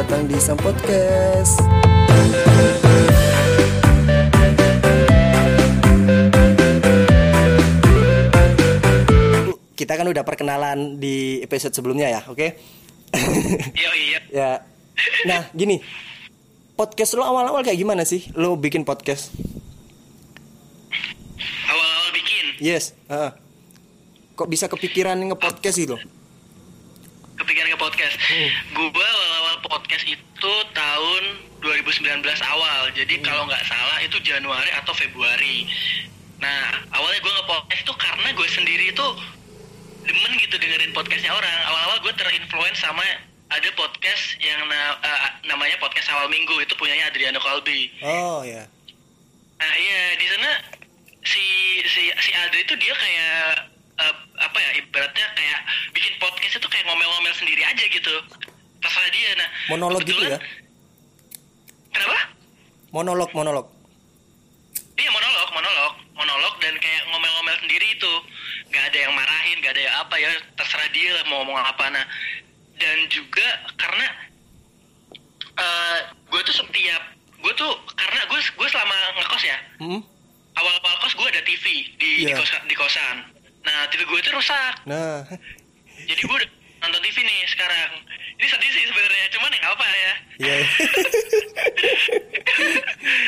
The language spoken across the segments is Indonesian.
selamat datang di Sam Podcast. Kita kan udah perkenalan di episode sebelumnya ya, oke? Iya iya. ya. Nah, gini. Podcast lo awal-awal kayak gimana sih? Lo bikin podcast? Awal-awal bikin Yes. heeh. Kok bisa kepikiran nge-podcast gitu? Kepikiran ke podcast. Gua awal-awal podcast itu tahun 2019 awal. Jadi kalau nggak salah itu Januari atau Februari. Nah awalnya gue nge-podcast itu karena gue sendiri itu demen gitu dengerin podcastnya orang. Awal-awal gue terinfluence sama ada podcast yang na- eh, namanya podcast awal minggu itu punyanya Adriano Kalbi. Oh, ya. Nah iya di sana si si si Adri itu dia kayak eh, apa ya ibaratnya kayak bikin podcast itu kayak ngomel-ngomel sendiri aja gitu. Terserah dia. Nah Monolog gitu ya? Kenapa? Monolog, monolog. Iya monolog, monolog, monolog dan kayak ngomel-ngomel sendiri itu. Gak ada yang marahin, gak ada yang apa ya terserah dia lah mau ngomong apa. Nah dan juga karena eh gue tuh setiap gue tuh karena gue gue selama ngekos ya Hmm? awal-awal kos gue ada TV di di, Iya. kosa- di kosan. Nah TV gue itu rusak. Nah, Jadi gue nonton TV nih sekarang. Ini sedih sih sebenarnya, cuman ya apa ya. iya.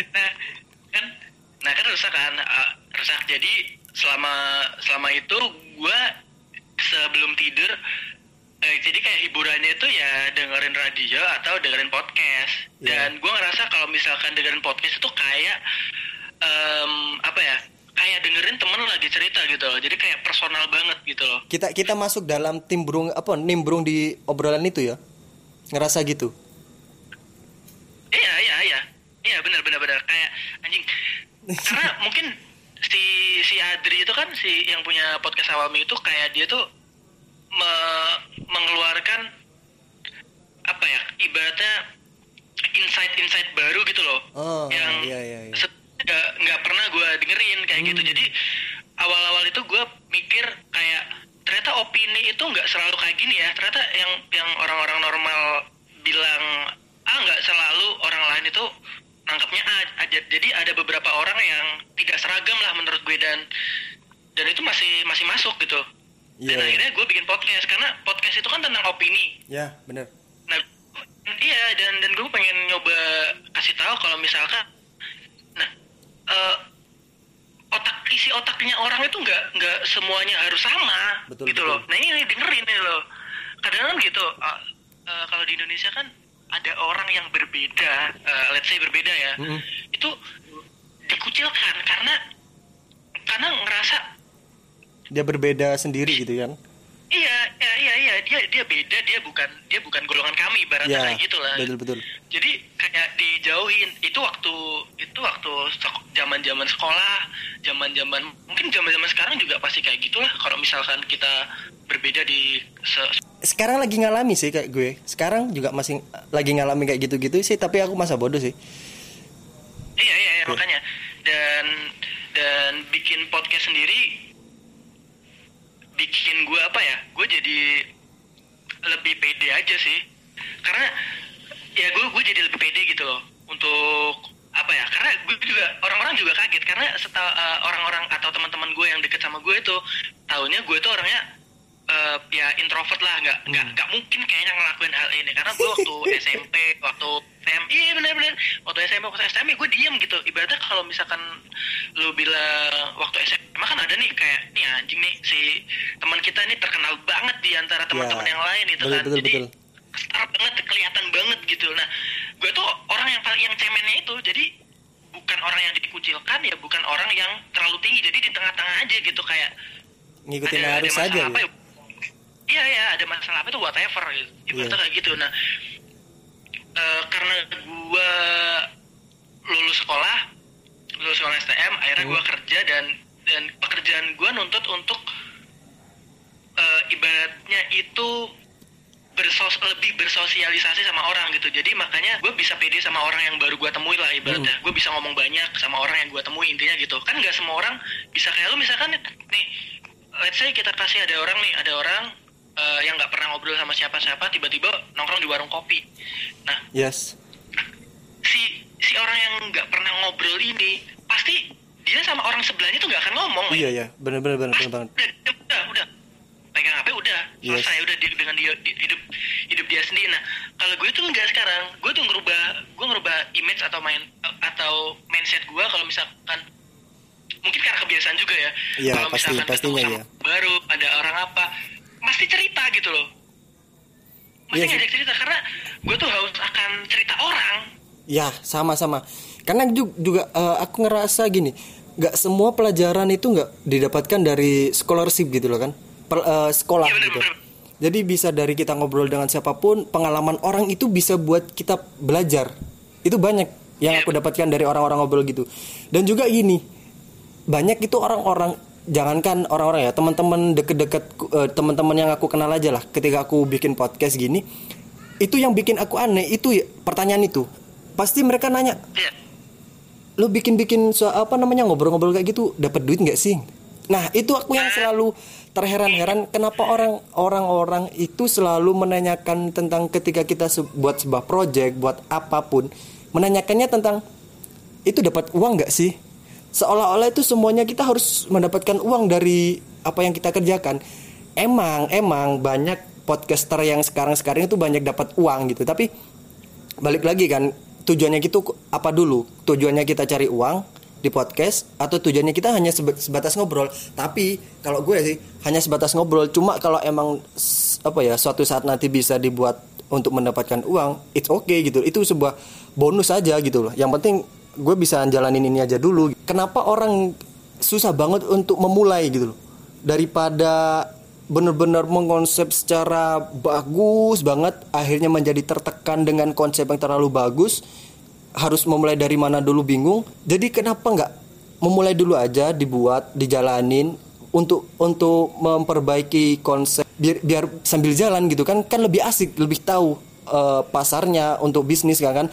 nah kan, nah kan rusak kan, Ah, rusak. Jadi selama selama itu gue sebelum tidur, eh, jadi kayak hiburannya itu ya dengerin radio atau dengerin podcast. Iya. Dan gue ngerasa kalau misalkan dengerin podcast itu kayak em, apa ya? Kayak dengerin temen lagi cerita gitu loh. Jadi kayak personal banget gitu loh. Kita masuk dalam timbrung apa nimbrung di obrolan itu ya? Ngerasa gitu? Iya iya iya. Iya benar benar benar. Kayak anjing. Karena mungkin si si Adri itu kan si yang punya podcast awal itu kayak dia tuh me- mengeluarkan apa ya ibaratnya insight-insight baru gitu loh. Oh, yang iya, iya, iya. nggak pernah gue dengerin kayak gitu. Jadi awal-awal itu gue mikir kayak ternyata opini itu nggak selalu kayak gini ya. Ternyata yang yang orang-orang normal bilang ah nggak selalu orang lain itu nangkepnya A aja. Jadi ada beberapa orang yang tidak seragam lah menurut gue dan dan itu masih masih masuk gitu. Dan Iya. akhirnya gue bikin podcast karena podcast itu kan tentang opini. Ya bener. Nah, iya dan dan gue pengen nyoba kasih tahu kalau misalkan, nah otak isi otaknya orang itu nggak nggak semuanya harus sama, Betul, gitu betul. loh. Nah ini dengerin ini loh. Kadang kan gitu, eh, eh, kalau di Indonesia kan ada orang yang berbeda, eh, let's say berbeda ya, Mm-mm. itu dikucilkan karena karena ngerasa dia berbeda sendiri gitu kan iya iya iya iya dia dia beda dia bukan dia bukan golongan kami ibaratnya ya kayak gitu lah betul betul. Jadi kayak dijauhin itu waktu itu waktu zaman zaman sekolah zaman zaman mungkin zaman zaman sekarang juga pasti kayak gitulah kalau misalkan kita berbeda di se- sekarang lagi ngalami sih kayak gue. Sekarang juga masih lagi ngalami kayak gitu-gitu sih tapi aku masa bodoh sih. Iya iya, iya makanya. Dan dan bikin podcast sendiri bikin gue apa ya? Gue jadi lebih pede aja sih. Karena ya gue gue jadi lebih pede gitu loh untuk apa ya karena gue juga orang-orang juga kaget. Karena seta, eh, orang-orang atau teman-teman gue yang deket sama gue itu tahunya gue itu orangnya eh, ya introvert lah. Nggak nggak nggak mungkin kayaknya ngelakuin hal ini. Karena gue waktu SMP waktu SM iya waktu SMP waktu SMP gue diem gitu. Ibaratnya kalau misalkan lu bilang waktu SMA kan ada nih kayak nih anjing nih si teman kita nih terkenal banget di antara teman-teman Ya, yang lain itu betul, kan. betul, jadi betul. kesetara banget kelihatan banget gitu. Nah gue tuh orang yang paling yang cemennya itu jadi bukan orang yang dikucilkan ya bukan orang yang terlalu tinggi. Jadi di tengah-tengah aja gitu kayak ngikutin ada, arus ada masalah aja apa ya? Iya iya ada masalah apa itu whatever gitu. Ibaratnya Iya. kayak gitu. Nah eh, karena gua lulus sekolah lulus sekolah STM akhirnya gua Hmm. kerja dan dan pekerjaan gua nuntut untuk eh, ibaratnya itu bersos lebih bersosialisasi sama orang gitu. Jadi makanya gue bisa pede sama orang yang baru gue temui lah ibaratnya. Gue bisa ngomong banyak sama orang yang gue temui intinya gitu. Kan nggak semua orang bisa kayak lu misalkan nih let's say kita kasih ada orang nih ada orang eh, yang nggak pernah ngobrol sama siapa-siapa tiba-tiba nongkrong di warung kopi. Nah yes. si si orang yang nggak pernah ngobrol ini pasti dia sama orang sebelahnya tuh nggak akan ngomong men. iya iya. Bener, bener banget. Udah, udah, udah, pegang HP udah. Yes. selesai udah di- dengan dia di- hidup hidup dia sendiri. Nah kalau gue tuh enggak sekarang. Gue tuh ngerubah gue ngerubah image atau main atau mindset gue kalau misalkan mungkin karena kebiasaan juga ya. Iya, kalau pasti- misalkan pastinya ketemu sama iya. baru ada orang apa pasti cerita gitu loh mesti Iya sih. ngajak cerita karena gue tuh haus akan cerita orang Ya sama-sama. Karena ju- juga eh, aku ngerasa gini, nggak semua pelajaran itu nggak didapatkan dari scholarship gitu loh kan, Per- eh, sekolah Iya, bener, gitu. bener. Jadi bisa dari kita ngobrol dengan siapa pun, pengalaman orang itu bisa buat kita belajar. Itu banyak yang Iya. aku dapatkan dari orang-orang ngobrol gitu. Dan juga gini, banyak itu orang-orang jangankan orang-orang ya teman-teman deket-deket eh, teman-teman yang aku kenal aja lah ketika aku bikin podcast gini itu yang bikin aku aneh itu ya, pertanyaan itu. Pasti mereka nanya Iya. lu bikin-bikin so, apa namanya ngobrol-ngobrol kayak gitu dapat duit nggak sih? Nah itu aku yang selalu terheran-heran kenapa orang orang-orang itu selalu menanyakan tentang ketika kita se- buat sebuah project buat apa pun menanyakannya tentang itu dapat uang nggak sih seolah-olah itu semuanya kita harus mendapatkan uang dari apa yang kita kerjakan. Emang emang banyak podcaster yang sekarang-sekarang itu banyak dapat uang gitu. Tapi balik lagi kan tujuannya gitu apa dulu? Tujuannya kita cari uang di podcast atau tujuannya kita hanya seba- sebatas ngobrol? Tapi kalau gue sih hanya sebatas ngobrol. Cuma kalau emang apa ya suatu saat nanti bisa dibuat untuk mendapatkan uang it's okay gitu. Itu sebuah bonus aja gitu loh. Yang penting gue bisa jalanin ini aja dulu kenapa orang susah banget untuk memulai gitu loh? Daripada bener-bener mengkonsep secara bagus banget akhirnya menjadi tertekan dengan konsep yang terlalu bagus harus memulai dari mana dulu bingung. Jadi kenapa nggak memulai dulu aja dibuat dijalanin untuk untuk memperbaiki konsep biar biar sambil jalan gitu kan? Kan lebih asik lebih tahu eh, pasarnya untuk bisnis kan kan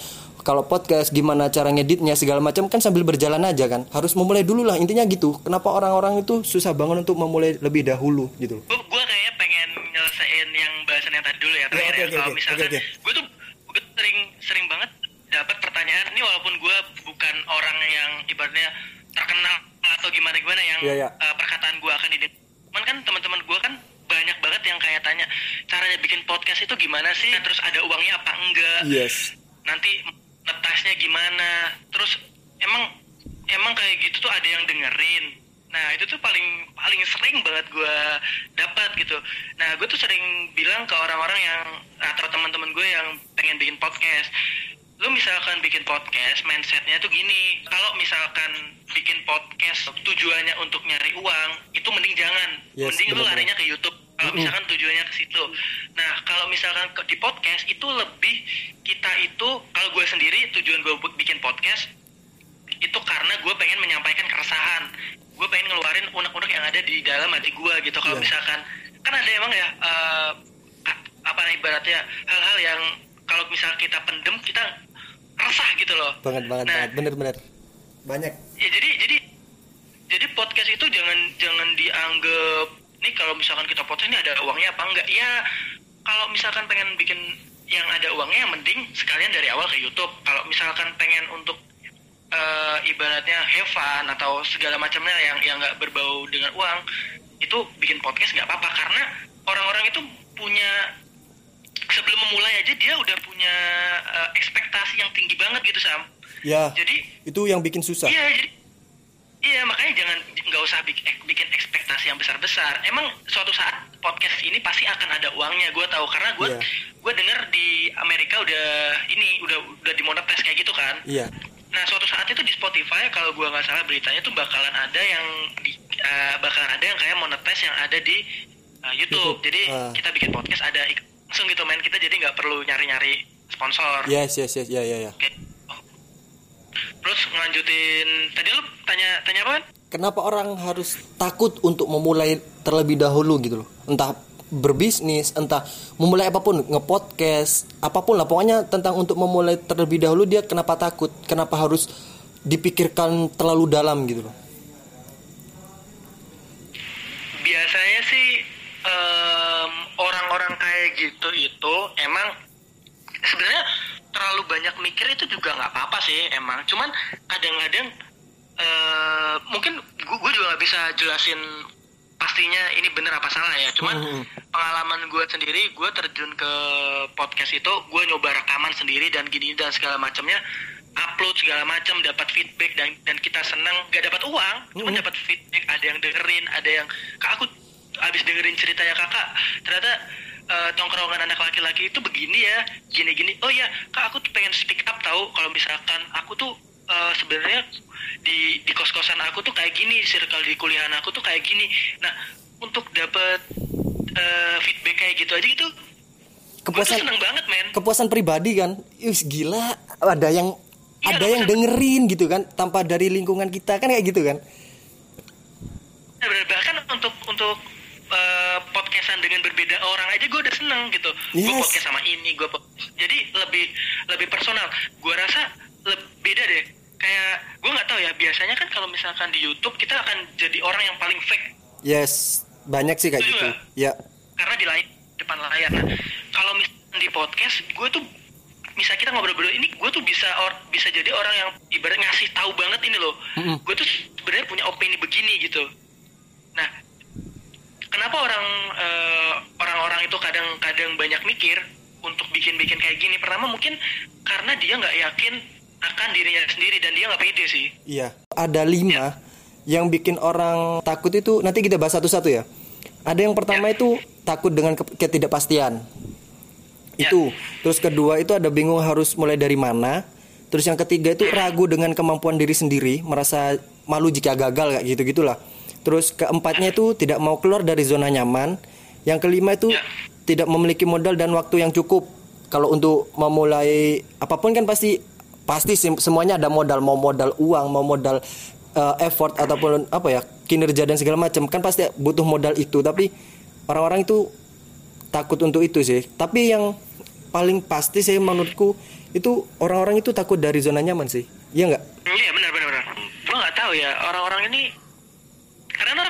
kalau podcast gimana cara ngeditnya segala macam kan sambil berjalan aja kan? Harus memulai dulu lah intinya gitu. Kenapa orang-orang itu susah banget untuk memulai lebih dahulu gitu gue gue kayaknya pengen nyelesain yang bahasan yang tadi dulu ya terakhir ya. oke, kalau oke, misalkan gue tuh gue sering sering banget dapat pertanyaan ini walaupun gue bukan orang yang ibaratnya terkenal atau gimana gimana yang Iya, iya. eh, perkataan gue akan didengar. Cuman kan teman-teman gue kan banyak banget yang kayak tanya caranya bikin podcast itu gimana sih? Terus ada uangnya apa enggak? Yes. Nanti netasnya gimana? Terus emang emang kayak gitu tuh ada yang dengerin. Nah itu tuh paling paling sering banget gue dapat gitu. Nah gue tuh sering bilang ke orang-orang yang atau teman-teman gue yang pengen bikin podcast lu misalkan bikin podcast mindsetnya tuh gini. Kalau misalkan bikin podcast tujuannya untuk nyari uang itu mending jangan. Yes, mending lu benar-benar. larinya ke YouTube. Kalau misalkan tujuannya ke situ. Nah, kalau misalkan ke, di podcast itu lebih kita itu kalau gue sendiri tujuan gue buat bikin podcast itu karena gue pengen menyampaikan keresahan. Gue pengen ngeluarin unek-unek yang ada di dalam hati gue gitu. Kalau Iya. misalkan kan ada emang ya a- apa ibaratnya hal-hal yang kalau misal kita pendem kita resah gitu loh. banget banget Nah, banget bener-bener banyak ya jadi jadi jadi podcast itu jangan jangan dianggap nih kalau misalkan kita podcast ini ada uangnya apa enggak ya kalau misalkan pengen bikin yang ada uangnya yang mending sekalian dari awal ke YouTube. Kalau misalkan pengen untuk eh, ibaratnya have fun atau segala macamnya yang yang nggak berbau dengan uang itu bikin podcast nggak apa-apa. Karena orang-orang itu punya sebelum memulai aja dia udah punya eh, ekspektasi yang tinggi banget gitu sam. Ya jadi itu yang bikin susah. Iya, jadi iya makanya jangan nggak usah bikin, bikin ekspektasi yang besar-besar. Emang suatu saat podcast ini pasti akan ada uangnya, gue tahu karena gue Iya. gue dengar di Amerika udah ini udah udah dimonetize kayak gitu kan. iya Nah suatu saat itu di Spotify kalau gue nggak salah beritanya tuh bakalan ada yang di, eh, bakalan ada yang kayak monetize yang ada di eh, YouTube. YouTube, Jadi ah. kita bikin podcast ada langsung gitu main kita jadi nggak perlu nyari-nyari sponsor. yes yes yes ya ya ya. Terus ngelanjutin tadi lu tanya tanya apa kan? Kenapa orang harus takut untuk memulai terlebih dahulu gitu loh? Entah berbisnis entah memulai apa pun ngepodcast apa pun lah. Pokoknya tentang untuk memulai terlebih dahulu dia kenapa takut? Kenapa harus dipikirkan terlalu dalam gitu loh? Biasanya sih em, kayak gitu itu emang sebenarnya terlalu banyak mikir itu juga nggak apa-apa sih emang. Cuman kadang-kadang eh, mungkin gue juga nggak bisa jelasin pastinya ini bener apa salah ya cuman Hmm. pengalaman gue sendiri gue terjun ke podcast itu gue nyoba rekaman sendiri dan gini dan segala macamnya upload segala macam dapat feedback dan dan kita senang gak dapat uang cuma Hmm. dapat feedback ada yang dengerin ada yang kak aku abis dengerin cerita ya kakak ternyata eh, tongkrongan anak laki-laki itu begini ya gini-gini oh ya kak aku tuh pengen speak up tahu kalau misalkan aku tuh eh, sebenarnya di di kos-kosan aku tuh kayak gini circle di kuliahan aku tuh kayak gini. Nah untuk dapet eh, feedback kayak gitu aja gitu gue kepuasan seneng banget men. kepuasan pribadi kan? Yus gila. Ada yang Iya, ada yang dengerin gitu kan? Tanpa dari lingkungan kita kan kayak gitu kan? Ya, bahkan untuk untuk eh, podcastan dengan berbeda orang aja gue udah seneng gitu. Gue Yes. podcast sama ini gue jadi lebih lebih personal. Gue rasa lebih beda deh kayak gue nggak tahu ya biasanya kan kalau misalkan di YouTube kita akan jadi orang yang paling fake. Yes banyak sih kayak gitu. ya. Karena di lain depan layar. Nah kalau misalkan di podcast gue tuh misal kita ngobrol berdua ini gue tuh bisa or, bisa jadi orang yang ibarat ngasih tahu banget ini loh. Mm-mm. gue tuh sebenarnya punya opini begini gitu. Nah kenapa orang eh, orang-orang itu kadang-kadang banyak mikir untuk bikin-bikin kayak gini? Pertama mungkin karena dia nggak yakin akan dirinya sendiri dan dia nggak pede sih Iya, ada lima yang bikin orang takut itu nanti kita bahas satu-satu ya. Ada yang pertama itu takut dengan ke- ketidakpastian. Ya. Itu. Terus kedua itu ada bingung harus mulai dari mana. Terus yang ketiga itu ragu dengan kemampuan diri sendiri, merasa malu jika gagal kayak gitu-gitulah. Terus keempatnya itu tidak mau keluar dari zona nyaman. Yang kelima itu Ya. tidak memiliki modal dan waktu yang cukup. Kalau untuk memulai apa pun kan pasti pasti semuanya ada modal, mau modal uang, mau modal uh, effort ataupun apa ya kinerja dan segala macam kan pasti butuh modal itu. Tapi orang-orang itu takut untuk itu sih. Tapi yang paling pasti sih menurutku itu orang-orang itu takut dari zona nyaman sih. Iya nggak? Iya benar benar. Gua nggak tahu ya orang-orang ini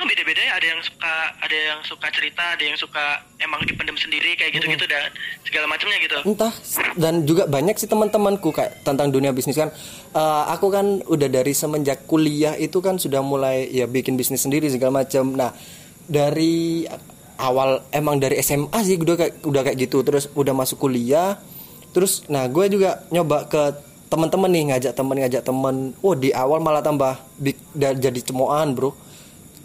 orang beda-beda ya ada yang suka ada yang suka cerita ada yang suka emang dipendam sendiri kayak gitu-gitu dan segala macamnya gitu. entah dan juga banyak sih teman-temanku kayak tentang dunia bisnis kan. Eh, aku kan udah dari semenjak kuliah itu kan sudah mulai ya bikin bisnis sendiri segala macam. Nah dari awal emang dari SMA sih udah kayak udah kayak gitu. Terus udah masuk kuliah terus nah gue juga nyoba ke teman-teman nih ngajak temen ngajak temen oh di awal malah tambah big, da- jadi cemoan bro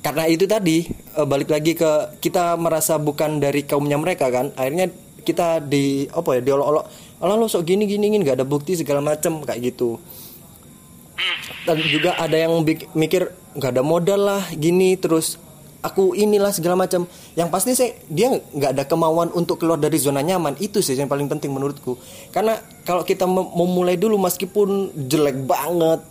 karena itu tadi eh, balik lagi ke kita merasa bukan dari kaumnya mereka kan. Akhirnya kita di apa ya diolok-olok Allah lo sok gini gini gini nggak ada bukti segala macam kayak gitu. Dan juga ada yang mikir nggak ada modal lah gini terus aku inilah segala macam yang pasti sih dia nggak ada kemauan untuk keluar dari zona nyaman. Itu sih yang paling penting menurutku. Karena kalau kita mem- memulai dulu meskipun jelek banget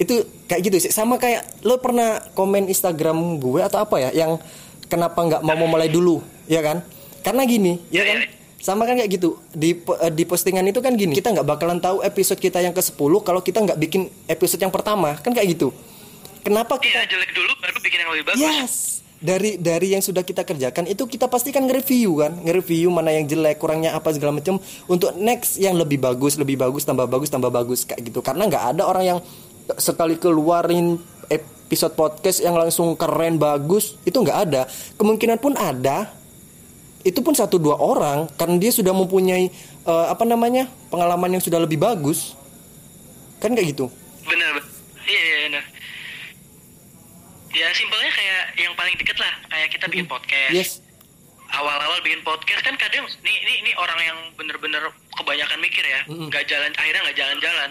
itu kayak gitu sih. Sama kayak lo pernah komen Instagram gue atau apa ya yang kenapa nggak mau memulai dulu ya kan? Karena gini ya kan? Sama kan kayak gitu. Di eh, di postingan itu kan gini kita nggak bakalan tahu episode kita yang ke 10 kalau kita nggak bikin episode yang pertama. Kan kayak gitu. Kenapa kita Iya jelek dulu baru bikin yang lebih bagus. Yes. Dari dari yang sudah kita kerjakan itu kita pasti kan nge-review kan, nge-review mana yang jelek, kurangnya apa segala macam untuk next yang lebih bagus, lebih bagus, tambah bagus, tambah bagus kayak gitu. Karena nggak ada orang yang sekali keluarin episode podcast yang langsung keren bagus itu nggak ada. Kemungkinan pun ada. Itu pun satu dua orang karena dia sudah mempunyai eh, apa namanya pengalaman yang sudah lebih bagus. Kan kayak gitu. Benar. benar. Iya iya benar. Ya simpelnya kayak yang paling deket lah kayak kita bikin podcast. Yes. awal-awal bikin podcast kan kadang nih ini orang yang bener-bener kebanyakan mikir ya nggak jalan akhirnya nggak jalan-jalan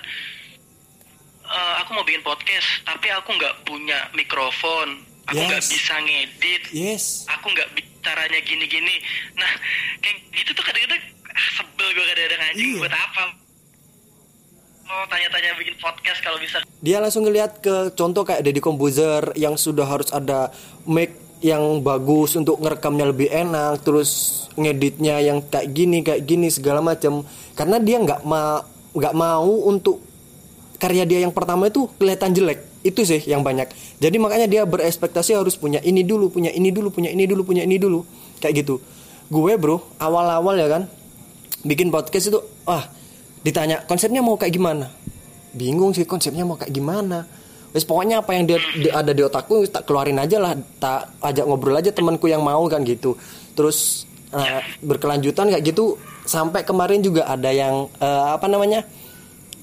Eh, aku mau bikin podcast tapi aku nggak punya mikrofon aku nggak Yes. bisa ngedit Yes. aku nggak caranya gini-gini nah kayak gitu tuh kadang-kadang ah, sebel gue kadang-kadang anjing Iya. buat apa oh tanya-tanya bikin podcast kalau bisa dia langsung ngelihat ke contoh kayak Deddy Composer yang sudah harus ada mic yang bagus untuk ngerekamnya lebih enak terus ngeditnya yang kayak gini kayak gini segala macam karena dia nggak ma nggak mau untuk karya dia yang pertama itu kelihatan jelek. Itu sih yang banyak. Jadi makanya dia berespektasi harus punya ini dulu punya ini dulu punya ini dulu punya ini dulu. Kayak gitu. Gue bro awal-awal ya kan bikin podcast itu wah ditanya konsepnya mau kayak gimana? Bingung sih konsepnya mau kayak gimana? Wes pokoknya apa yang dia, dia ada di otakku tak keluarin aja lah tak ajak ngobrol aja temanku yang mau kan gitu. Terus uh, berkelanjutan kayak gitu sampai kemarin juga ada yang uh, apa namanya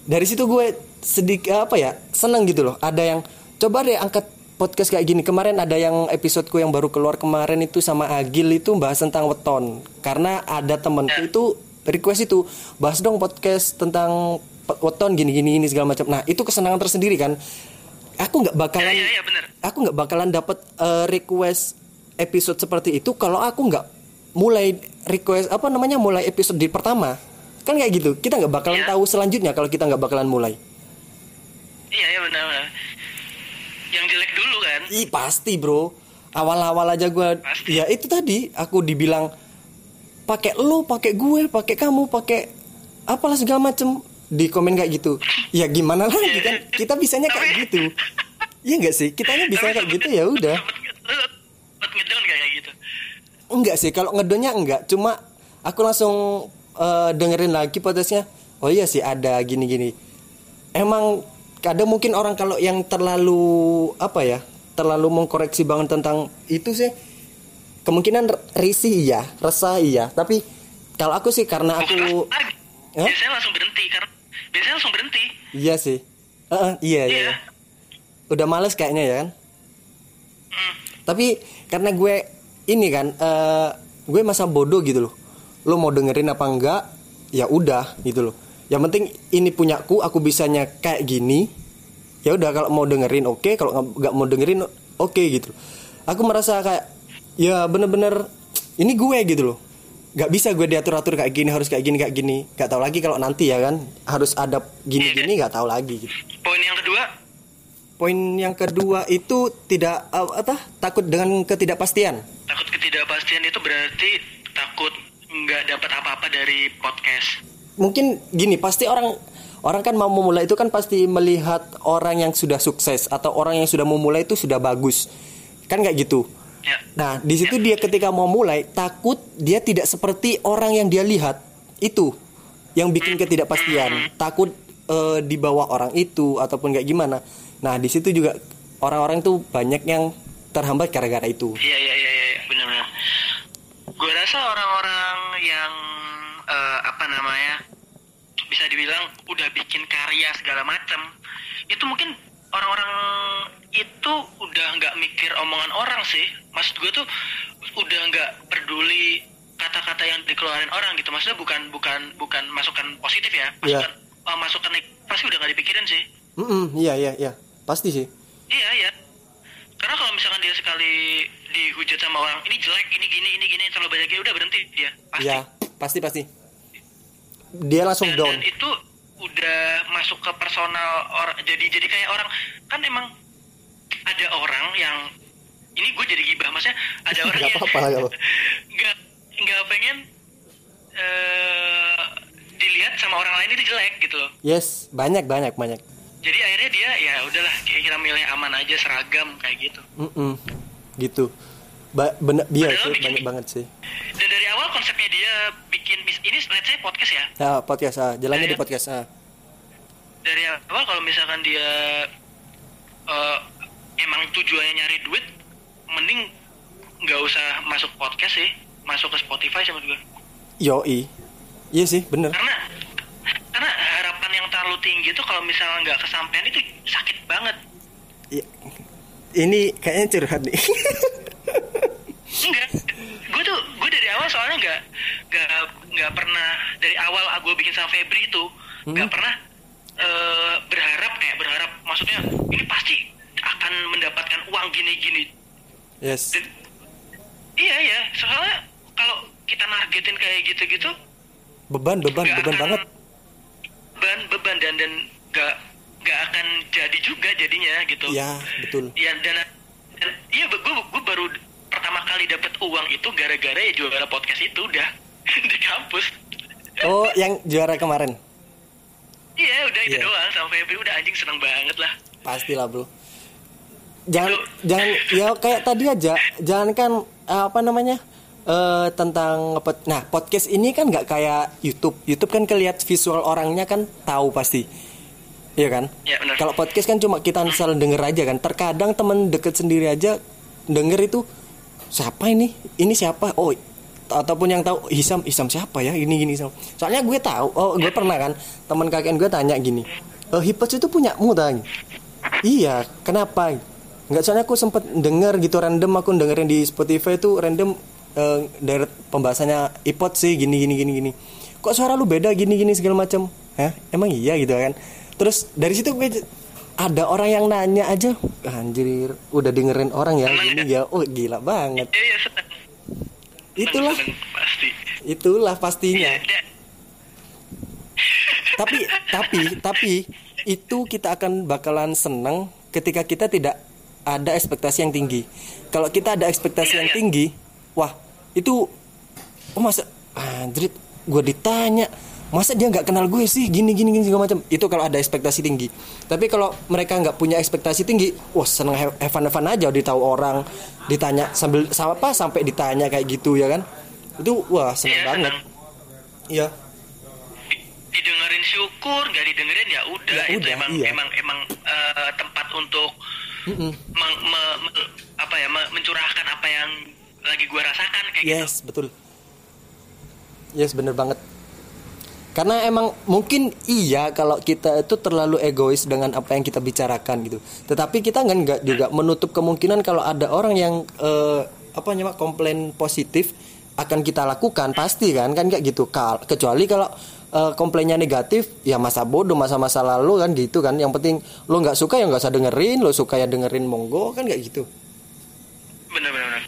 dari situ gue sedikit apa ya seneng gitu loh. Ada yang coba deh angkat podcast kayak gini. Kemarin ada yang episodeku yang baru keluar kemarin itu sama Agil itu bahas tentang weton. Karena ada temenku itu request itu bahas dong podcast tentang weton gini gini ini segala macam. Nah itu kesenangan tersendiri kan. Aku nggak bakalan Ya, ya, ya, bener. aku nggak bakalan dapat eh, request episode seperti itu kalau aku nggak mulai request apa namanya mulai episode di pertama. Kan kayak gitu. Kita nggak bakalan Iya. tahu selanjutnya kalau kita nggak bakalan mulai Iya ya benar. benar. Yang jelek dulu kan. Ih pasti bro awal-awal aja gue Pasti. ya itu tadi aku dibilang pakai lo pakai gue pakai kamu pakai apalah segala macem di komen kayak gitu ya gimana lagi kan kita bisanya kayak Tapi- gitu Iya nggak sih kitanya bisa kayak gitu ya udah kayak gitu. Enggak sih, kalau ngedonnya enggak. Cuma aku langsung eh, dengerin lagi podcastnya. Oh iya sih ada gini-gini. Emang kadang mungkin orang kalau yang terlalu apa ya, terlalu mengkoreksi banget tentang itu sih, kemungkinan risih iya, resah iya. Tapi kalau aku sih karena aku, Hah? Biasanya langsung berhenti karena biasanya langsung berhenti. iya sih, Heeh, iya, iya, Iya. iya. udah males kayaknya ya kan. Hmm. Tapi karena gue ini kan eh, gue masa bodoh gitu loh. Lo mau dengerin apa enggak? Ya udah gitu loh. Yang penting ini punyaku, aku bisanya kayak gini. Ya udah kalau mau dengerin oke, kalau nggak- nggak mau dengerin oke gitu. loh. Aku merasa kayak ya bener-bener ini gue gitu loh. Gak bisa gue diatur-atur kayak gini harus kayak gini kayak gini. Gak tahu lagi kalau nanti ya kan harus ada gini-gini gak tahu lagi gitu. Poin yang kedua, Poin yang kedua itu tidak eh, apa takut dengan ketidakpastian. takut ketidakpastian itu berarti takut nggak dapat apa-apa dari podcast. Mungkin gini, pasti orang orang kan mau memulai itu kan pasti melihat orang yang sudah sukses atau orang yang sudah memulai itu sudah bagus. Kan kayak gitu. Ya. Nah, di situ dia ketika mau mulai takut dia tidak seperti orang yang dia lihat. Itu yang bikin ketidakpastian. Takut eh, di bawah orang itu ataupun kayak gimana. Nah, di situ juga orang-orang tuh banyak yang terhambat gara-gara itu. Iya iya iya iya benar-benar. Gue rasa orang-orang yang eh, apa namanya bisa dibilang udah bikin karya segala macam itu mungkin orang-orang itu udah nggak mikir omongan orang sih. Maksud gue tuh udah nggak peduli kata-kata yang dikeluarin orang gitu. Maksudnya bukan bukan bukan masukan positif ya. Iya. Masukan eh, masukan pasti udah nggak dipikirin sih. Mm-mm, iya iya iya, pasti sih. Iya iya. Karena kalau misalkan dia sekali dihujat sama orang ini jelek, ini gini, ini gini terlalu banyak ya udah berhenti dia pasti. Iya, pasti pasti. Dia langsung Dan, down. dan itu udah masuk ke personal orang. Jadi jadi kayak orang kan emang ada orang yang ini gue jadi gibah maksudnya ada orang Nggak yang nggak apa. nggak nggak pengen eh dilihat sama orang lain itu jelek gitu loh. Yes, banyak banyak banyak. Jadi akhirnya dia ya udahlah kayak kita milih aman aja seragam kayak gitu. Mm-mm, gitu. Ba bener, iya sih bikin- banyak banget sih. Dan dari awal konsepnya dia bikin bis- ini let's say podcast ya. Nah, podcast ah, jalannya Iya. di podcast ah. Dari awal kalau misalkan dia eh, emang tujuannya nyari duit, mending nggak usah masuk podcast sih, masuk ke Spotify sama juga. Yoi. Iya sih, bener. Karena karena harapan yang terlalu tinggi itu kalau misalnya nggak kesampaian itu sakit banget. Iya. Ini kayaknya curhat nih. Enggak, gue tuh gue awal soalnya nggak nggak nggak pernah dari awal gue bikin sama Febri itu nggak pernah eh, berharap kayak berharap maksudnya ini pasti akan mendapatkan uang gini-gini. yes. Dan- Iya ya, soalnya kalau kita nargetin kayak gitu-gitu Beban, beban, beban akan- banget. beban beban dan dan nggak nggak akan jadi juga jadinya gitu. Iya, betul. Ya dan, dan iya gue gue baru pertama kali dapat uang itu gara-gara ya juara podcast itu udah di kampus. Oh, yang juara kemarin. Iya udah itu Iya. doang sama Febri udah anjing seneng banget lah. Pastilah, Bro. Jangan jangan ya kayak tadi aja, jangan kan eh, apa namanya? eh, tentang apa? Nah, podcast ini kan nggak kayak YouTube. YouTube kan kelihat visual orangnya kan tahu pasti. Iya kan? Ya. Kalau podcast kan cuma kita asal denger aja kan. Terkadang temen deket sendiri aja denger itu siapa ini? Ini siapa? Oh, ataupun yang tahu Hisam, Hisam siapa ya? Ini gini Hisam. Soalnya gue tahu. Oh, gue pernah kan teman kakek gue tanya gini. Eh, Hipots itu punyamu tang? Iya, kenapa? Nggak soalnya aku sempet denger gitu random aku dengerin di Spotify itu random eh, dari pembahasannya iPod sih gini gini gini gini. Kok suara lu beda gini gini segala macam? Hah? Emang iya gitu kan? Terus dari situ gue ada orang yang nanya aja, anjir, udah dengerin orang ya gini ya. Oh, gila banget. Iya, iya, seneng. Itulah, Seneng, pasti. itulah pastinya. Iya, tapi tapi tapi itu kita akan bakalan seneng ketika kita tidak ada ekspektasi yang tinggi kalau kita ada ekspektasi Iya, yang iya. tinggi wah itu oh masa anjrit gue ditanya masa dia nggak kenal gue sih? Gini gini gini segala macam. Itu kalau ada ekspektasi tinggi. Tapi kalau mereka nggak punya ekspektasi tinggi wah seneng have fun aja. Udah tahu orang ditanya sambil sama apa sampai ditanya kayak gitu ya kan? Itu wah seneng Iya, banget. iya. Di- didengerin syukur nggak didengerin ya udah. Ya itu udah, emang iya. emang emang eh, tempat untuk meng- me- me- apa ya me- mencurahkan apa yang lagi gua rasakan kayak gitu. Yes, betul. Yes, bener banget. Karena emang mungkin iya kalau kita itu terlalu egois dengan apa yang kita bicarakan gitu. Tetapi kita nggak nggak juga menutup kemungkinan kalau ada orang yang eh, apa namanya komplain positif akan kita lakukan pasti kan kan kayak gitu. Kal kecuali kalau eh, komplainnya negatif ya masa bodoh masa-masa lalu kan gitu kan. Yang penting lo nggak suka ya nggak usah dengerin, lo suka ya dengerin monggo kan kayak gitu. bener, bener.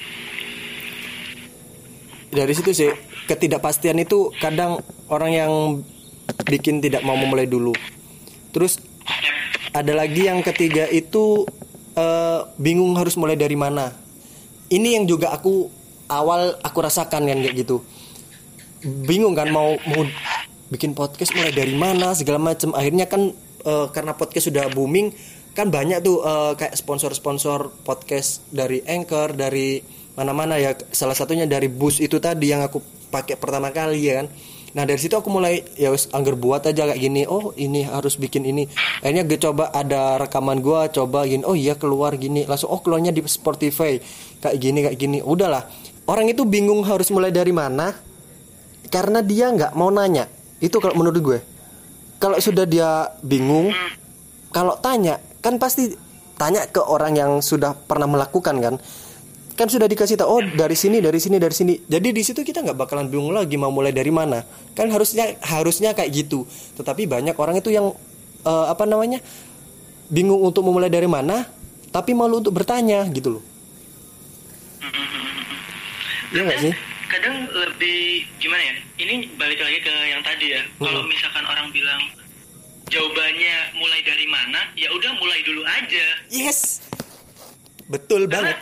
dari situ sih ketidakpastian itu kadang orang yang bikin tidak mau memulai dulu. Terus ada lagi yang ketiga itu eh, bingung harus mulai dari mana. Ini yang juga aku awal aku rasakan kan kayak gitu. Bingung kan mau mau bikin podcast mulai dari mana segala macam akhirnya kan eh, karena podcast sudah booming kan banyak tuh eh, kayak sponsor-sponsor podcast dari Anchor dari mana-mana ya. Salah satunya dari bus itu tadi yang aku pakai pertama kali ya kan? Nah dari situ aku mulai ya wes angger buat aja kayak gini oh ini harus bikin ini. Akhirnya gue coba ada rekaman gua coba gini oh iya keluar gini. Langsung oh keluarnya di Spotify. Kayak gini kayak gini. Udahlah. Orang itu bingung harus mulai dari mana karena dia nggak mau nanya. Itu kalau menurut gue. Kalau sudah dia bingung kalau tanya kan pasti tanya ke orang yang sudah pernah melakukan kan kan sudah dikasih tahu oh dari sini dari sini dari sini. Jadi di situ kita nggak bakalan bingung lagi mau mulai dari mana. Kan harusnya harusnya kayak gitu. Tetapi banyak orang itu yang eh, apa namanya bingung untuk memulai dari mana tapi malu untuk bertanya gitu loh. Iya nggak sih? kadang lebih gimana ya ini balik lagi ke yang tadi ya. Kalau misalkan orang bilang jawabannya mulai dari mana? Ya udah mulai dulu aja. Yes. Betul Karena banget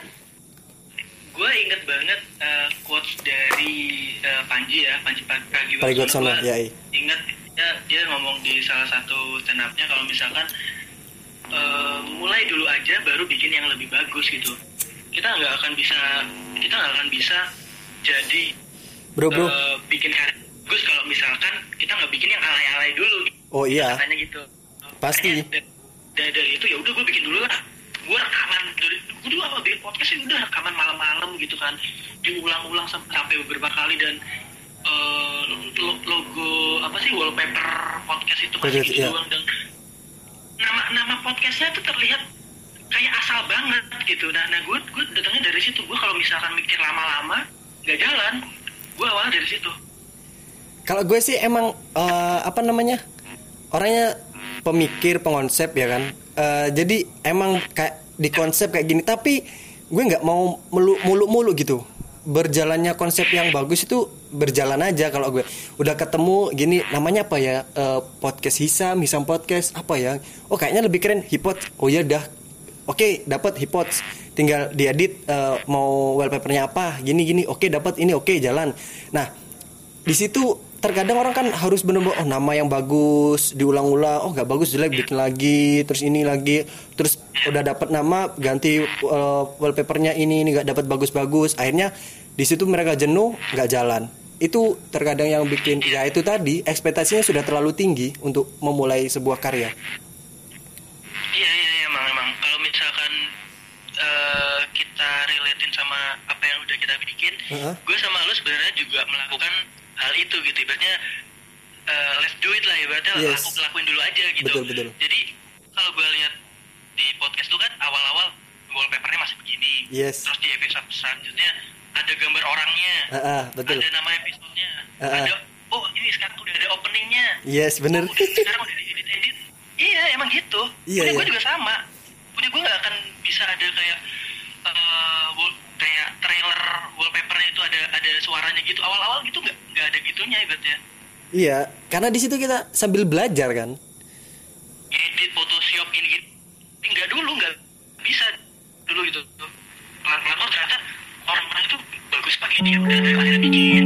gue inget banget uh, quotes dari uh, Panji ya Panji Pag- Pragiwaksono Pragiwaksono, Gua ya, iya. inget ya, dia ngomong di salah satu stand up-nya kalau misalkan uh, mulai dulu aja baru bikin yang lebih bagus gitu. Kita nggak akan bisa kita nggak akan bisa jadi bro bro. uh, bikin karya bagus kalau misalkan kita nggak bikin yang alay-alay dulu. Oh iya. Katanya gitu. Pasti. Dari, dari itu ya udah gue bikin dulu lah. Gue rekaman dari gue dulu awal bikin podcast ini udah rekaman malam-malam gitu kan diulang-ulang sam- sampai beberapa kali dan lo- logo apa sih wallpaper podcast itu masih Podcast, gitu iya. doang dan nama nama podcastnya tuh terlihat kayak asal banget gitu nah nah gue gue datangnya dari situ gue kalau misalkan mikir lama-lama nggak jalan gue awalnya dari situ Kalau gue sih emang eh, apa namanya orangnya pemikir, pengonsep ya kan. Eh, jadi emang kayak di konsep kayak gini. Tapi gue nggak mau mulu-mulu gitu. Berjalannya konsep yang bagus itu berjalan aja kalau gue. Udah ketemu gini namanya apa ya? Eh, podcast Hisam Hisam podcast apa ya? Oh kayaknya lebih keren hipot oh ya dah. Oke dapat hipot tinggal diedit eh, mau wallpapernya apa gini gini. Oke dapat ini oke jalan. Nah di situ terkadang orang kan harus bener-bener oh nama yang bagus diulang-ulang. Oh nggak bagus jelek bikin lagi terus ini lagi. Terus udah dapat nama ganti uh, wallpapernya ini ini nggak dapat bagus-bagus akhirnya di situ mereka jenuh nggak jalan itu terkadang yang bikin ya itu tadi ekspektasinya sudah terlalu tinggi untuk memulai sebuah karya iya iya iya emang emang kalau misalkan uh, kita relatein sama apa yang udah kita bikin Uh-huh. gue sama lu sebenarnya juga melakukan hal itu gitu ibaratnya uh, let's do it lah ibaratnya Yes. laku lakuin dulu aja gitu Betul, betul. jadi kalau gue lihat di podcast lu kan awal-awal wallpapernya masih begini. Yes. terus di episode selanjutnya ada gambar orangnya. Ah, ah, betul. Ada nama episodenya. Ah, ah. ada oh ini sekarang udah ada openingnya. Yes bener. Oh, udah- sekarang udah edit edit. Iya emang gitu. Iya, punya gue iya. juga sama. Punya gue nggak akan bisa ada kayak eh, wall- kayak trailer wallpapernya itu ada ada suaranya gitu. Awal-awal gitu nggak nggak ada gitunya ibaratnya. Iya karena di situ kita sambil belajar kan edit photoshop ini gitu nggak dulu nggak bisa dulu gitu pelan-pelan oh ternyata orang-orang itu bagus pakai dia udah akhirnya bikin